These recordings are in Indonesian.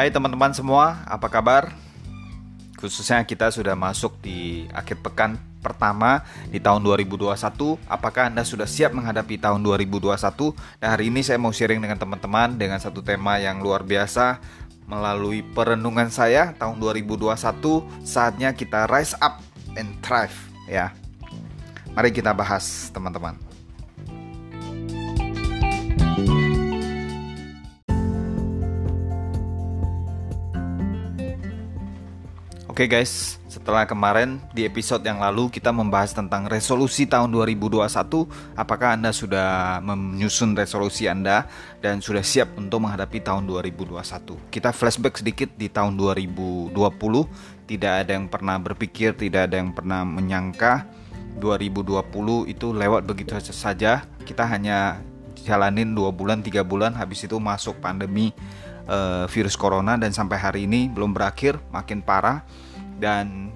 Hai teman-teman semua, apa kabar? Khususnya kita sudah masuk di akhir pekan pertama di tahun 2021. Apakah Anda sudah siap menghadapi tahun 2021? Dan hari ini saya mau sharing dengan teman-teman dengan satu tema yang luar biasa melalui perenungan saya tahun 2021 saatnya kita rise up and thrive ya. Mari kita bahas teman-teman. Oke okay guys, setelah kemarin di episode yang lalu kita membahas tentang resolusi tahun 2021, apakah Anda sudah menyusun resolusi Anda dan sudah siap untuk menghadapi tahun 2021? Kita flashback sedikit di tahun 2020, tidak ada yang pernah berpikir, tidak ada yang pernah menyangka 2020 itu lewat begitu saja. Kita hanya jalanin 2 bulan, 3 bulan habis itu masuk pandemi uh, virus corona. Dan sampai hari ini belum berakhir, makin parah dan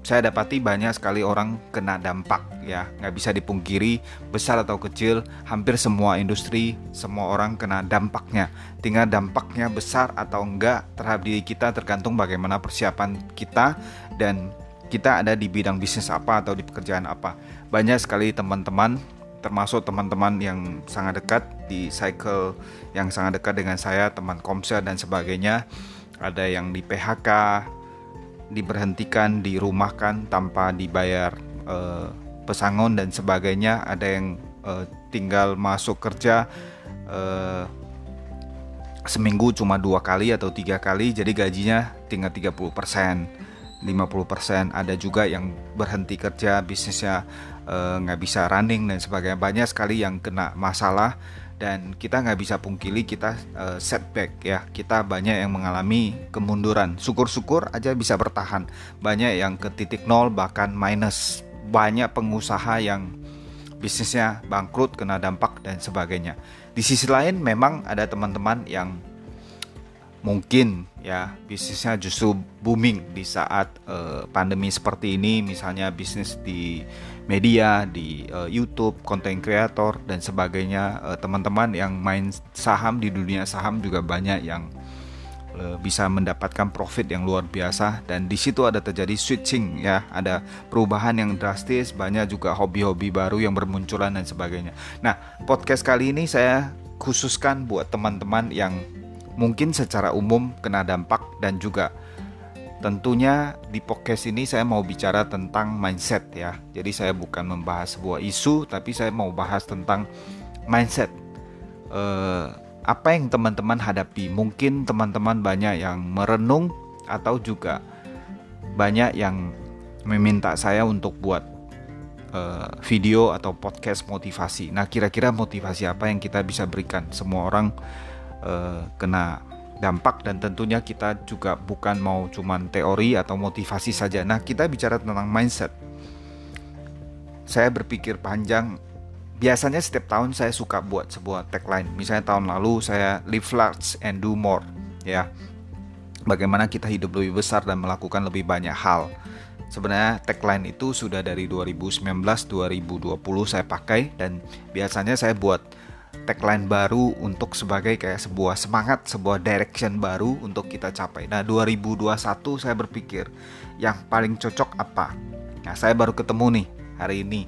saya dapati banyak sekali orang kena dampak ya. Nggak bisa dipungkiri besar atau kecil hampir semua industri semua orang kena dampaknya. Tinggal dampaknya besar atau enggak terhadap diri kita tergantung bagaimana persiapan kita dan kita ada di bidang bisnis apa atau di pekerjaan apa. Banyak sekali teman-teman termasuk teman-teman yang sangat dekat di cycle yang sangat dekat dengan saya teman komsel dan sebagainya. Ada yang di PHK diberhentikan, dirumahkan tanpa dibayar uh, pesangon dan sebagainya. Ada yang uh, tinggal masuk kerja uh, seminggu cuma dua kali atau tiga kali, jadi gajinya tinggal 30 persen. 50% ada juga yang berhenti kerja bisnisnya nggak uh, bisa running dan sebagainya banyak sekali yang kena masalah dan kita nggak bisa pungkili kita uh, setback ya. Kita banyak yang mengalami kemunduran. Syukur-syukur aja bisa bertahan. Banyak yang ke titik nol bahkan minus. Banyak pengusaha yang bisnisnya bangkrut kena dampak dan sebagainya. Di sisi lain memang ada teman-teman yang mungkin ya. bisnisnya justru booming di saat uh, pandemi seperti ini. Misalnya bisnis di media di uh, YouTube konten kreator dan sebagainya. Uh, teman-teman yang main saham di dunia saham juga banyak yang uh, bisa mendapatkan profit yang luar biasa. Dan di situ ada terjadi switching ya. Ada perubahan yang drastis banyak juga hobi-hobi baru yang bermunculan dan sebagainya. Nah podcast kali ini saya khususkan buat teman-teman yang mungkin secara umum kena dampak dan juga tentunya di podcast ini saya mau bicara tentang mindset ya. Jadi saya bukan membahas sebuah isu tapi saya mau bahas tentang mindset. Uh, apa yang teman-teman hadapi? Mungkin teman-teman banyak yang merenung atau juga banyak yang meminta saya untuk buat uh, video atau podcast motivasi. Nah, kira-kira motivasi apa yang kita bisa berikan? Semua orang uh, kena dampak dan tentunya kita juga bukan mau cuman teori atau motivasi saja. Nah, kita bicara tentang mindset. Saya berpikir panjang. Biasanya setiap tahun saya suka buat sebuah tagline. Misalnya tahun lalu saya live large and do more, ya. Bagaimana kita hidup lebih besar dan melakukan lebih banyak hal. Sebenarnya tagline itu sudah dari 2019 2020 saya pakai dan biasanya saya buat tagline baru untuk sebagai kayak sebuah semangat, sebuah direction baru untuk kita capai. Nah, 2021 saya berpikir yang paling cocok apa? Nah, saya baru ketemu nih hari ini.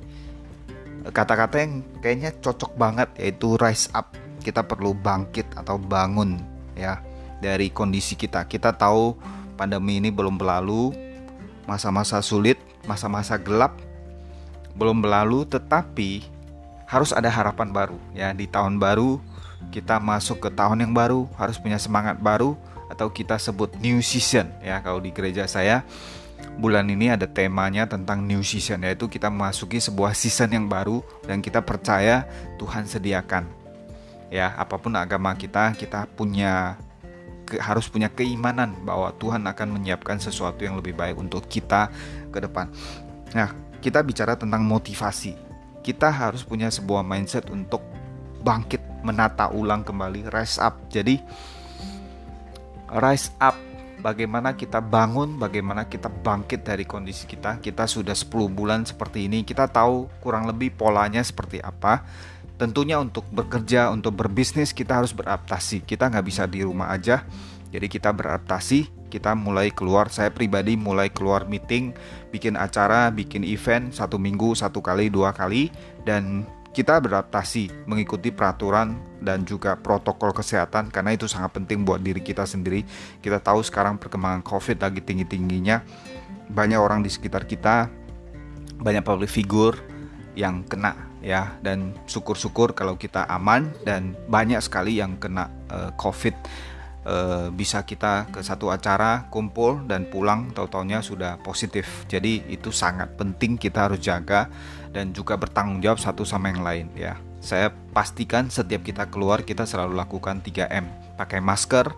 Kata-kata yang kayaknya cocok banget yaitu rise up. Kita perlu bangkit atau bangun ya dari kondisi kita. Kita tahu pandemi ini belum berlalu, masa-masa sulit, masa-masa gelap belum berlalu, tetapi harus ada harapan baru ya. Di tahun baru kita masuk ke tahun yang baru harus punya semangat baru atau kita sebut new season ya kalau di gereja saya. Bulan ini ada temanya tentang new season yaitu kita memasuki sebuah season yang baru dan kita percaya Tuhan sediakan. Ya apa pun agama kita kita punya ke, harus punya keimanan bahwa Tuhan akan menyiapkan sesuatu yang lebih baik untuk kita ke depan. Nah kita bicara tentang motivasi kita harus punya sebuah mindset untuk bangkit menata ulang kembali rise up. Jadi rise up bagaimana kita bangun bagaimana kita bangkit dari kondisi kita. Kita sudah 10 bulan seperti ini kita tahu kurang lebih polanya seperti apa. Tentunya untuk bekerja untuk berbisnis kita harus beradaptasi. Kita nggak bisa di rumah aja Jadi kita beradaptasi, kita mulai keluar. Saya pribadi mulai keluar meeting, bikin acara, bikin event satu minggu satu kali, dua kali, dan kita beradaptasi mengikuti peraturan dan juga protokol kesehatan karena itu sangat penting buat diri kita sendiri. Kita tahu sekarang perkembangan COVID lagi tinggi-tingginya. Banyak orang di sekitar kita, banyak public figure yang kena ya dan syukur-syukur kalau kita aman dan banyak sekali yang kena uh, COVID e, bisa kita ke satu acara kumpul dan pulang tahu-taunya sudah positif. Jadi itu sangat penting kita harus jaga dan juga bertanggung jawab satu sama yang lain ya. Saya pastikan setiap kita keluar kita selalu lakukan 3M. Pakai masker,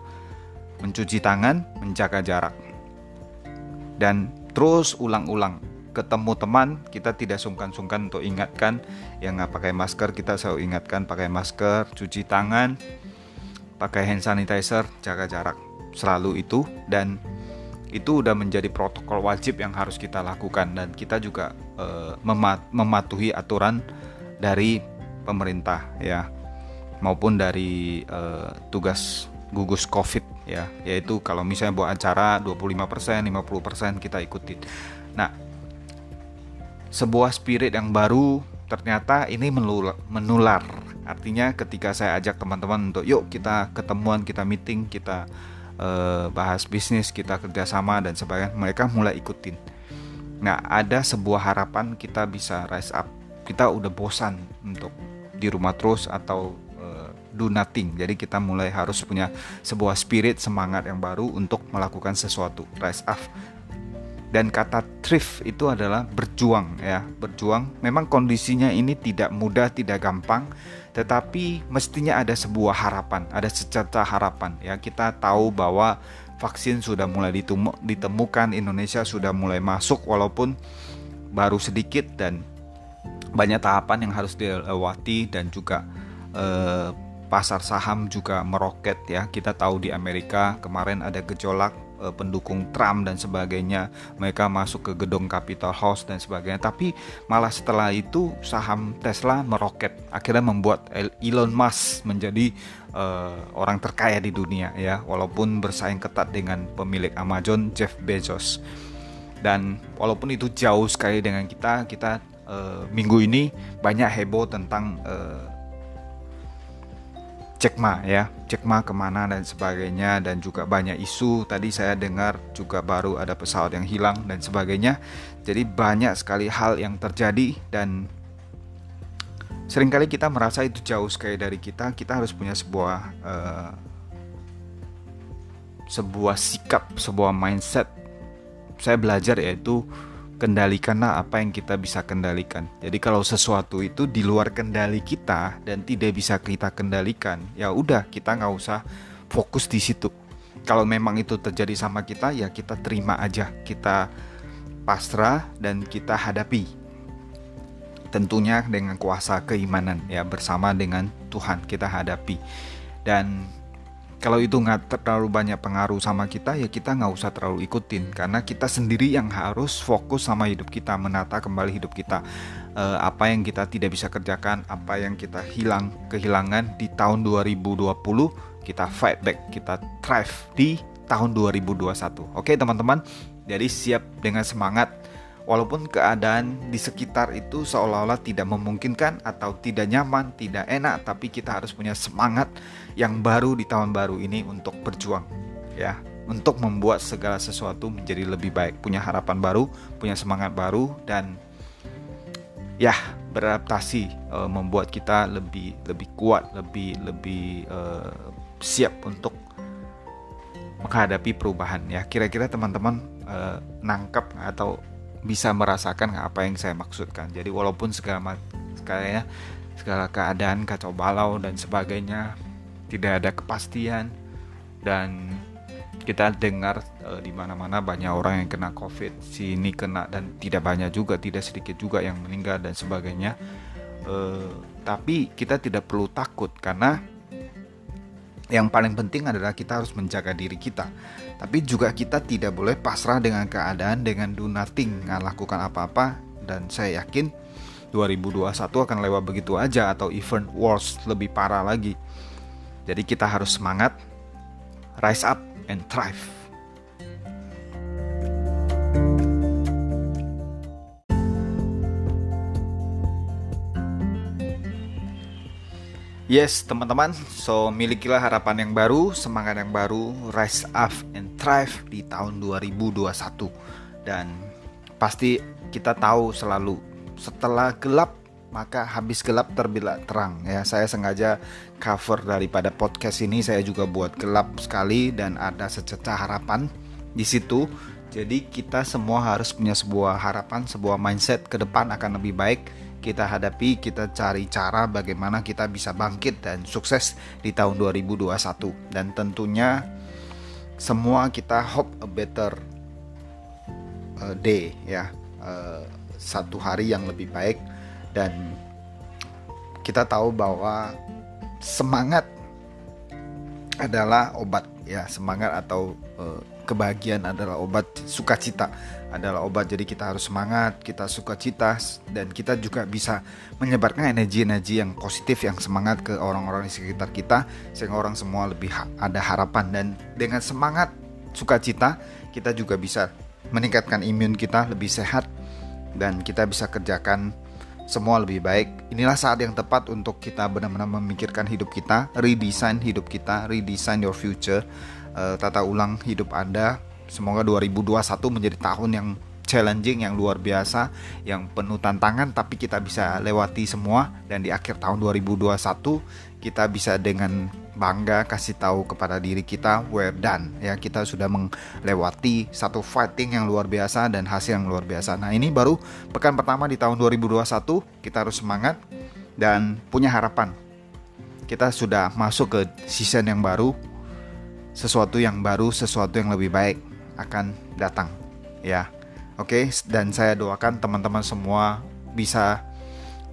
mencuci tangan, menjaga jarak. Dan terus ulang-ulang ketemu teman kita tidak sungkan-sungkan untuk ingatkan yang nggak pakai masker kita selalu ingatkan pakai masker cuci tangan pakai hand sanitizer, jaga jarak selalu itu dan itu udah menjadi protokol wajib yang harus kita lakukan. Dan kita juga uh, mematuhi aturan dari pemerintah ya maupun dari uh, tugas gugus covid ya yaitu kalau misalnya buat acara 25% 50% kita ikutin. Nah sebuah spirit yang baru ternyata ini menular Artinya ketika saya ajak teman-teman untuk yuk kita ketemuan, kita meeting, kita uh, bahas bisnis, kita kerjasama dan sebagainya, mereka mulai ikutin. Nah ada sebuah harapan kita bisa rise up. Kita udah bosan untuk di rumah terus atau uh, do nothing. Jadi kita mulai harus punya sebuah spirit semangat yang baru untuk melakukan sesuatu, rise up dan kata thrift itu adalah berjuang ya berjuang memang kondisinya ini tidak mudah tidak gampang tetapi mestinya ada sebuah harapan ada secerca harapan ya. Kita tahu bahwa vaksin sudah mulai ditemukan Indonesia sudah mulai masuk walaupun baru sedikit dan banyak tahapan yang harus dilewati dan juga eh, pasar saham juga meroket ya. Kita tahu di Amerika kemarin ada gejolak uh, pendukung Trump dan sebagainya mereka masuk ke gedung Capitol House dan sebagainya. Tapi malah setelah itu saham Tesla meroket akhirnya membuat Elon Musk menjadi uh, orang terkaya di dunia ya. Walaupun bersaing ketat dengan pemilik Amazon Jeff Bezos. Dan walaupun itu jauh sekali dengan kita kita uh, minggu ini banyak heboh tentang uh, Jack Ma ya Jack Ma ke mana dan sebagainya dan juga banyak isu. Tadi saya dengar juga baru ada pesawat yang hilang dan sebagainya. Jadi banyak sekali hal yang terjadi dan sering kali kita merasa itu jauh sekali dari kita. Kita harus punya sebuah uh, sebuah sikap sebuah mindset. Saya belajar yaitu kendalikanlah apa yang kita bisa kendalikan. Jadi kalau sesuatu itu di luar kendali kita dan tidak bisa kita kendalikan, ya udah kita nggak usah fokus di situ. Kalau memang itu terjadi sama kita, ya kita terima aja, kita pasrah dan kita hadapi. Tentunya dengan kuasa keimanan ya bersama dengan Tuhan kita hadapi. Dan kalau itu nggak terlalu banyak pengaruh sama kita ya kita nggak usah terlalu ikutin. Karena kita sendiri yang harus fokus sama hidup kita menata kembali hidup kita. E, apa yang kita tidak bisa kerjakan apa yang kita hilang kehilangan di tahun 2020 kita fight back kita thrive di tahun 2021 oke teman-teman? Jadi siap dengan semangat walaupun keadaan di sekitar itu seolah-olah tidak memungkinkan atau tidak nyaman, tidak enak, tapi kita harus punya semangat yang baru di tahun baru ini untuk berjuang, ya, untuk membuat segala sesuatu menjadi lebih baik, punya harapan baru, punya semangat baru dan ya beradaptasi e, membuat kita lebih lebih kuat, lebih lebih e, siap untuk menghadapi perubahan ya. Kira-kira teman-teman e, nangkep atau bisa merasakan apa yang saya maksudkan. Jadi walaupun segala segala segala keadaan kacau balau dan sebagainya tidak ada kepastian dan kita dengar e, di mana-mana banyak orang yang kena covid sini kena dan tidak banyak juga tidak sedikit juga yang meninggal dan sebagainya e, tapi kita tidak perlu takut karena yang paling penting adalah kita harus menjaga diri kita. Tapi juga kita tidak boleh pasrah dengan keadaan dengan do nothing, nggak lakukan apa-apa. Dan saya yakin 2021 akan lewat begitu aja atau even worse lebih parah lagi. Jadi kita harus semangat, rise up and thrive. Yes, teman-teman, so milikilah harapan yang baru, semangat yang baru, rise up and thrive di tahun 2021. Dan pasti kita tahu selalu setelah gelap maka habis gelap terbila terang ya. Saya sengaja cover daripada podcast ini saya juga buat gelap sekali dan ada secerca harapan di situ. Jadi kita semua harus punya sebuah harapan sebuah mindset ke depan akan lebih baik kita hadapi kita cari cara bagaimana kita bisa bangkit dan sukses di tahun 2021 dan tentunya semua kita hope a better uh, day ya. Uh, satu hari yang lebih baik. Dan kita tahu bahwa semangat adalah obat ya. Semangat atau uh, kebahagiaan adalah obat sukacita adalah obat. Jadi kita harus semangat kita sukacita dan kita juga bisa menyebarkan energi-energi yang positif yang semangat ke orang-orang di sekitar kita sehingga orang semua lebih ada harapan. Dan dengan semangat sukacita kita juga bisa meningkatkan imun kita lebih sehat dan kita bisa kerjakan semua lebih baik. Inilah saat yang tepat untuk kita benar-benar memikirkan hidup kita, redesign hidup kita, redesign your future, uh, tata ulang hidup Anda. Semoga 2021 menjadi tahun yang challenging, yang luar biasa, yang penuh tantangan, tapi kita bisa lewati semua dan di akhir tahun 2021 kita bisa dengan bangga kasih tahu kepada diri kita we're done ya kita sudah melewati satu fighting yang luar biasa dan hasil yang luar biasa. Nah ini baru pekan pertama di tahun 2021 kita harus semangat dan punya harapan. Kita sudah masuk ke season yang baru sesuatu yang baru sesuatu yang lebih baik akan datang ya. Oke dan saya doakan teman-teman semua bisa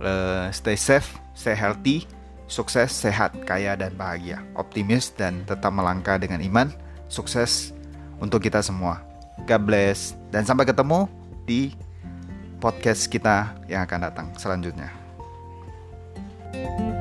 uh, stay safe stay healthy Sukses, sehat, kaya, dan bahagia. Optimis dan tetap melangkah dengan iman. Sukses untuk kita semua. God bless. Dan sampai ketemu di podcast kita yang akan datang selanjutnya. thank you